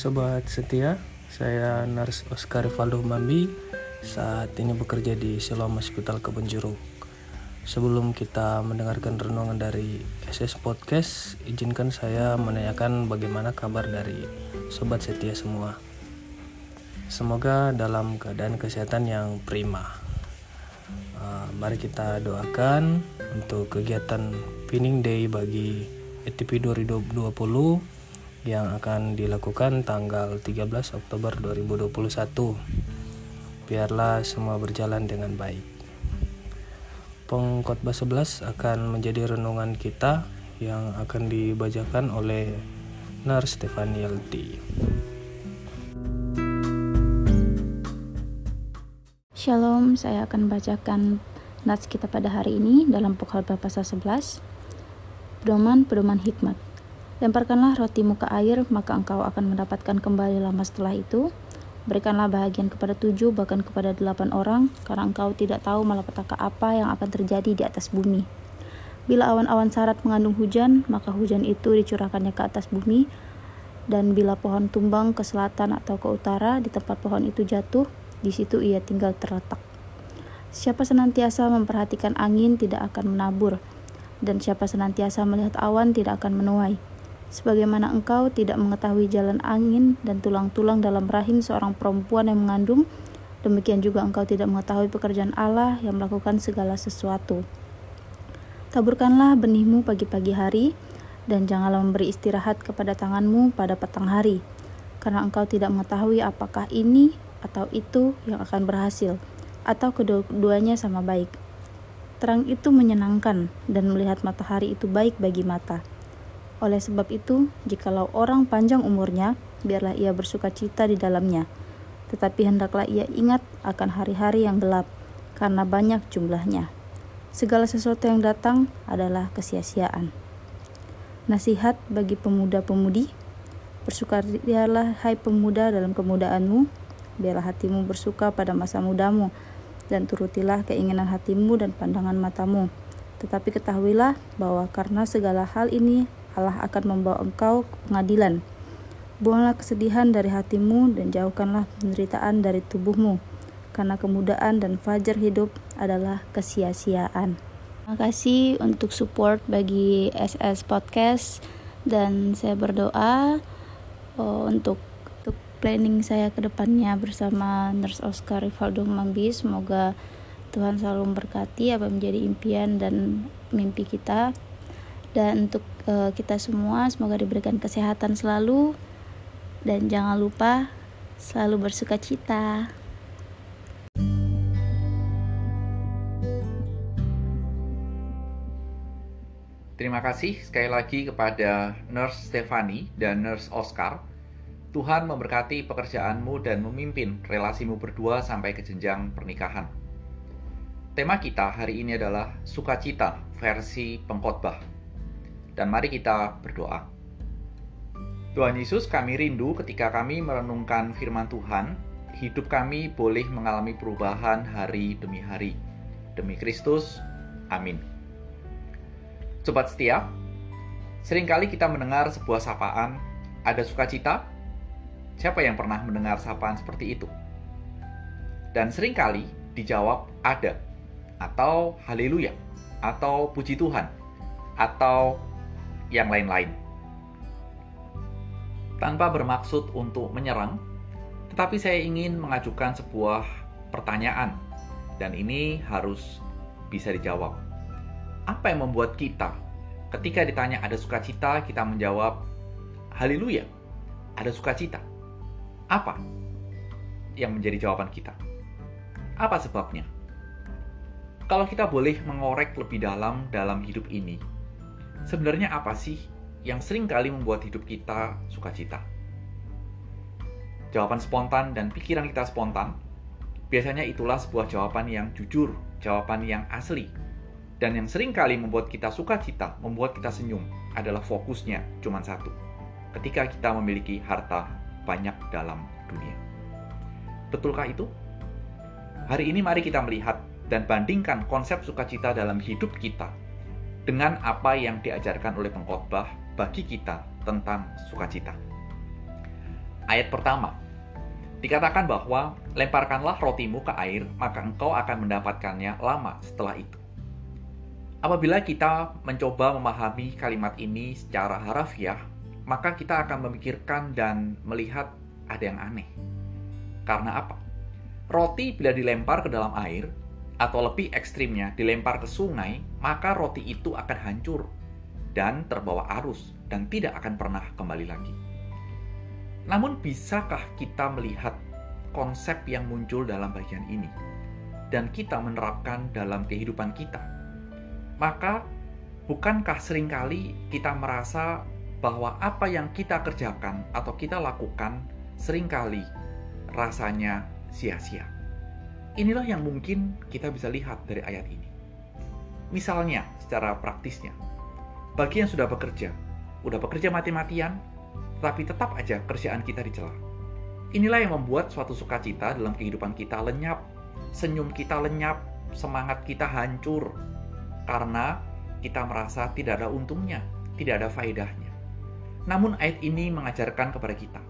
Sobat setia, saya Nars Oscar Rivaldo Mambi saat ini bekerja di Siloam Hospital Kebun Jeruk. Sebelum kita mendengarkan renungan dari SS Podcast, izinkan saya menanyakan bagaimana kabar dari sobat setia semua. Semoga dalam keadaan kesehatan yang prima. Uh, mari kita doakan untuk kegiatan Pinning Day bagi ETP 2020 yang akan dilakukan tanggal 13 Oktober 2021. Biarlah semua berjalan dengan baik. Pengkhotbah 11 akan menjadi renungan kita yang akan dibacakan oleh Nar Stefani LT. Shalom, saya akan bacakan nats kita pada hari ini dalam Pengkhotbah pasal 11. Pedoman pedoman hikmat. Lemparkanlah rotimu ke air, maka engkau akan mendapatkan kembali lama setelah itu. Berikanlah bahagian kepada tujuh, bahkan kepada delapan orang, karena engkau tidak tahu malapetaka apa yang akan terjadi di atas bumi. Bila awan-awan sarat mengandung hujan, maka hujan itu dicurahkannya ke atas bumi, dan bila pohon tumbang ke selatan atau ke utara, di tempat pohon itu jatuh, di situ ia tinggal terletak. Siapa senantiasa memperhatikan angin tidak akan menabur, dan siapa senantiasa melihat awan tidak akan menuai sebagaimana engkau tidak mengetahui jalan angin dan tulang-tulang dalam rahim seorang perempuan yang mengandung, demikian juga engkau tidak mengetahui pekerjaan Allah yang melakukan segala sesuatu. Taburkanlah benihmu pagi-pagi hari, dan janganlah memberi istirahat kepada tanganmu pada petang hari, karena engkau tidak mengetahui apakah ini atau itu yang akan berhasil, atau kedua-duanya sama baik. Terang itu menyenangkan, dan melihat matahari itu baik bagi mata. Oleh sebab itu, jikalau orang panjang umurnya, biarlah ia bersuka cita di dalamnya. Tetapi hendaklah ia ingat akan hari-hari yang gelap, karena banyak jumlahnya. Segala sesuatu yang datang adalah kesia-siaan. Nasihat bagi pemuda-pemudi, bersukarialah hai pemuda dalam kemudaanmu, biarlah hatimu bersuka pada masa mudamu, dan turutilah keinginan hatimu dan pandangan matamu. Tetapi ketahuilah bahwa karena segala hal ini Allah akan membawa engkau ke pengadilan. Buanglah kesedihan dari hatimu dan jauhkanlah penderitaan dari tubuhmu, karena kemudahan dan fajar hidup adalah kesia-siaan. Terima kasih untuk support bagi SS Podcast dan saya berdoa oh, untuk untuk planning saya ke depannya bersama Nurse Oscar Rivaldo Mambi. Semoga Tuhan selalu memberkati apa menjadi impian dan mimpi kita dan untuk uh, kita semua semoga diberikan kesehatan selalu dan jangan lupa selalu bersuka cita. Terima kasih sekali lagi kepada Nurse Stefani dan Nurse Oscar. Tuhan memberkati pekerjaanmu dan memimpin relasimu berdua sampai ke jenjang pernikahan. Tema kita hari ini adalah sukacita versi pengkhotbah. Dan mari kita berdoa. Tuhan Yesus, kami rindu ketika kami merenungkan firman Tuhan, hidup kami boleh mengalami perubahan hari demi hari. Demi Kristus, amin. Sobat setia, sering kali kita mendengar sebuah sapaan, ada sukacita? Siapa yang pernah mendengar sapaan seperti itu? Dan sering kali dijawab ada, atau haleluya, atau puji Tuhan, atau yang lain-lain. Tanpa bermaksud untuk menyerang, tetapi saya ingin mengajukan sebuah pertanyaan, dan ini harus bisa dijawab. Apa yang membuat kita, ketika ditanya ada sukacita, kita menjawab, Haleluya, ada sukacita. Apa yang menjadi jawaban kita? Apa sebabnya? Kalau kita boleh mengorek lebih dalam dalam hidup ini, sebenarnya apa sih yang sering kali membuat hidup kita sukacita? Jawaban spontan dan pikiran kita spontan, biasanya itulah sebuah jawaban yang jujur, jawaban yang asli. Dan yang sering kali membuat kita sukacita, membuat kita senyum, adalah fokusnya cuma satu. Ketika kita memiliki harta banyak dalam dunia. Betulkah itu? Hari ini mari kita melihat dan bandingkan konsep sukacita dalam hidup kita dengan apa yang diajarkan oleh pengkhotbah bagi kita tentang sukacita. Ayat pertama, dikatakan bahwa lemparkanlah rotimu ke air, maka engkau akan mendapatkannya lama setelah itu. Apabila kita mencoba memahami kalimat ini secara harafiah, maka kita akan memikirkan dan melihat ada yang aneh. Karena apa? Roti bila dilempar ke dalam air, atau lebih ekstrimnya dilempar ke sungai, maka roti itu akan hancur dan terbawa arus dan tidak akan pernah kembali lagi. Namun bisakah kita melihat konsep yang muncul dalam bagian ini dan kita menerapkan dalam kehidupan kita? maka bukankah sering kali kita merasa bahwa apa yang kita kerjakan atau kita lakukan sering kali rasanya sia-sia. Inilah yang mungkin kita bisa lihat dari ayat ini. Misalnya, secara praktisnya, bagi yang sudah bekerja, udah bekerja mati-matian, tapi tetap aja kerjaan kita dicela. Inilah yang membuat suatu sukacita dalam kehidupan kita lenyap, senyum kita lenyap, semangat kita hancur, karena kita merasa tidak ada untungnya, tidak ada faedahnya. Namun ayat ini mengajarkan kepada kita,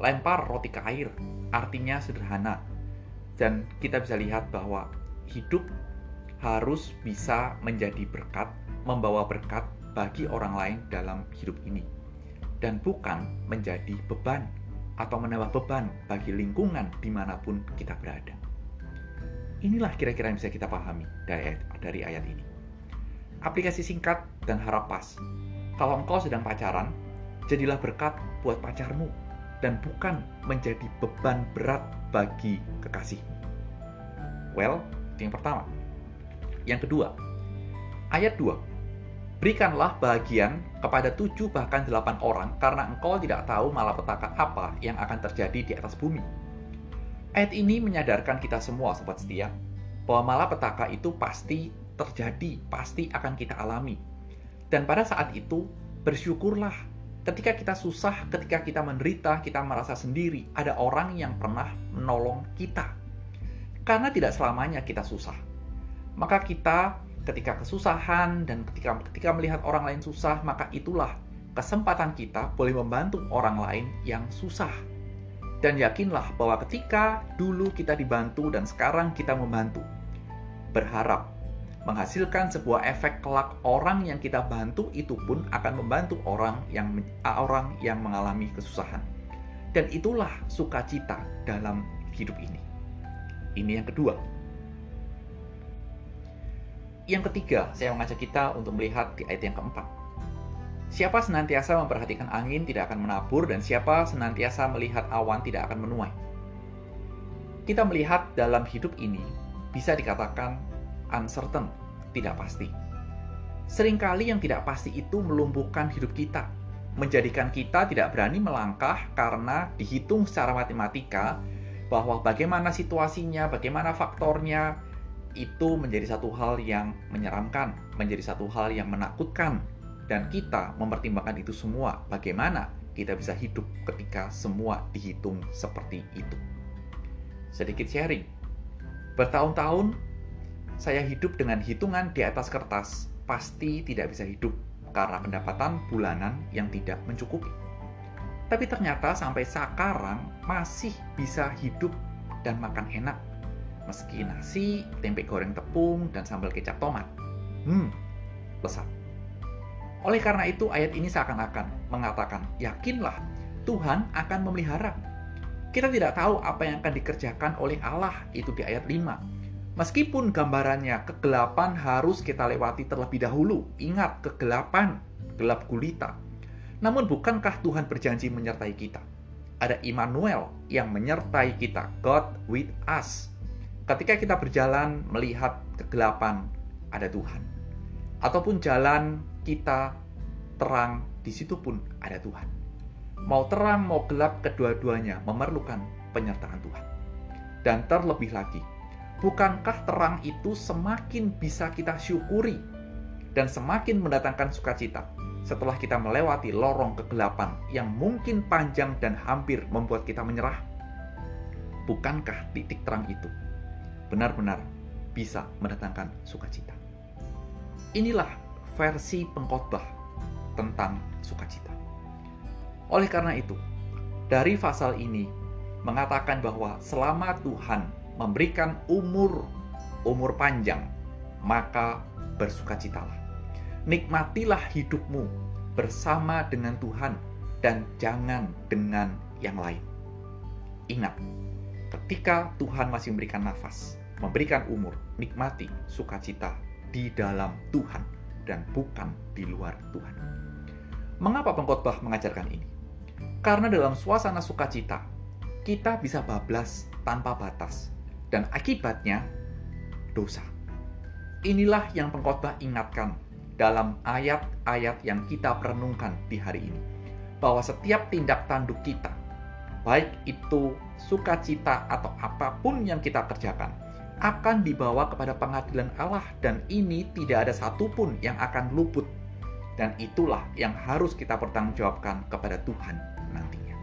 lempar roti ke air, artinya sederhana. Dan kita bisa lihat bahwa hidup harus bisa menjadi berkat, membawa berkat bagi orang lain dalam hidup ini. Dan bukan menjadi beban atau menambah beban bagi lingkungan di mana pun kita berada. Inilah kira-kira yang bisa kita pahami dari dari ayat ini aplikasi singkat dan harap pas. Kalau engkau sedang pacaran, jadilah berkat buat pacarmu dan bukan menjadi beban berat bagi kekasih. Well, itu yang pertama. Yang kedua, ayat 2. Berikanlah bagian kepada tujuh bahkan delapan orang karena engkau tidak tahu malapetaka apa yang akan terjadi di atas bumi. Ayat ini menyadarkan kita semua, sobat setia, bahwa malapetaka itu pasti terjadi, pasti akan kita alami. Dan pada saat itu, bersyukurlah ketika kita susah, ketika kita menderita, kita merasa sendiri, ada orang yang pernah menolong kita. Karena tidak selamanya kita susah. Maka kita ketika kesusahan dan ketika ketika melihat orang lain susah, maka itulah kesempatan kita boleh membantu orang lain yang susah. Dan yakinlah bahwa ketika dulu kita dibantu dan sekarang kita membantu, berharap menghasilkan sebuah efek kelak orang yang kita bantu itu pun akan membantu orang yang orang yang mengalami kesusahan. Dan itulah sukacita dalam hidup ini. Ini yang kedua. Yang ketiga, saya mengajak kita untuk melihat di ayat yang keempat. Siapa senantiasa memperhatikan angin tidak akan menabur dan siapa senantiasa melihat awan tidak akan menuai. Kita melihat dalam hidup ini bisa dikatakan uncertain, tidak pasti. Seringkali yang tidak pasti itu melumpuhkan hidup kita, menjadikan kita tidak berani melangkah karena dihitung secara matematika bahwa bagaimana situasinya, bagaimana faktornya, itu menjadi satu hal yang menyeramkan, menjadi satu hal yang menakutkan, dan kita mempertimbangkan itu semua. Bagaimana kita bisa hidup ketika semua dihitung seperti itu? Sedikit sharing, bertahun-tahun saya hidup dengan hitungan di atas kertas, pasti tidak bisa hidup karena pendapatan bulanan yang tidak mencukupi. Tapi ternyata sampai sekarang masih bisa hidup dan makan enak. Meski nasi, tempe goreng tepung, dan sambal kecap tomat. Hmm, lezat. Oleh karena itu ayat ini seakan-akan mengatakan, yakinlah Tuhan akan memelihara. Kita tidak tahu apa yang akan dikerjakan oleh Allah itu di ayat 5 Meskipun gambarannya kegelapan harus kita lewati terlebih dahulu. Ingat, kegelapan, gelap gulita. Namun bukankah Tuhan berjanji menyertai kita? Ada Immanuel yang menyertai kita, God with us. Ketika kita berjalan melihat kegelapan, ada Tuhan. Ataupun jalan kita terang, di situ pun ada Tuhan. Mau terang, mau gelap, kedua-duanya memerlukan penyertaan Tuhan. Dan terlebih lagi, bukankah terang itu semakin bisa kita syukuri dan semakin mendatangkan sukacita setelah kita melewati lorong kegelapan yang mungkin panjang dan hampir membuat kita menyerah? Bukankah titik terang itu benar-benar bisa mendatangkan sukacita? Inilah versi pengkhotbah tentang sukacita. Oleh karena itu, dari pasal ini mengatakan bahwa selama Tuhan memberikan umur umur panjang, maka bersukacitalah. Nikmatilah hidupmu bersama dengan Tuhan dan jangan dengan yang lain. Ingat, ketika Tuhan masih memberikan nafas, memberikan umur, nikmati sukacita di dalam Tuhan dan bukan di luar Tuhan. Mengapa pengkhotbah mengajarkan ini? Karena dalam suasana sukacita, kita bisa bablas tanpa batas dan akibatnya dosa. Inilah yang pengkhotbah ingatkan dalam ayat-ayat yang kita perenungkan di hari ini. Bahwa setiap tindak tanduk kita, baik itu sukacita atau apa pun yang kita kerjakan, akan dibawa kepada pengadilan Allah dan ini tidak ada satupun yang akan luput. Dan itulah yang harus kita pertanggungjawabkan kepada Tuhan nantinya.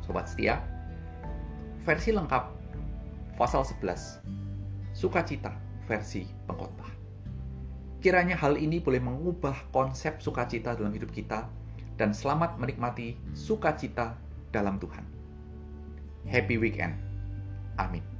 Sobat setia, versi lengkap pasal 11, sukacita versi pengkhotbah. Kiranya hal ini boleh mengubah konsep sukacita dalam hidup kita dan selamat menikmati sukacita dalam Tuhan. Happy weekend. Amin.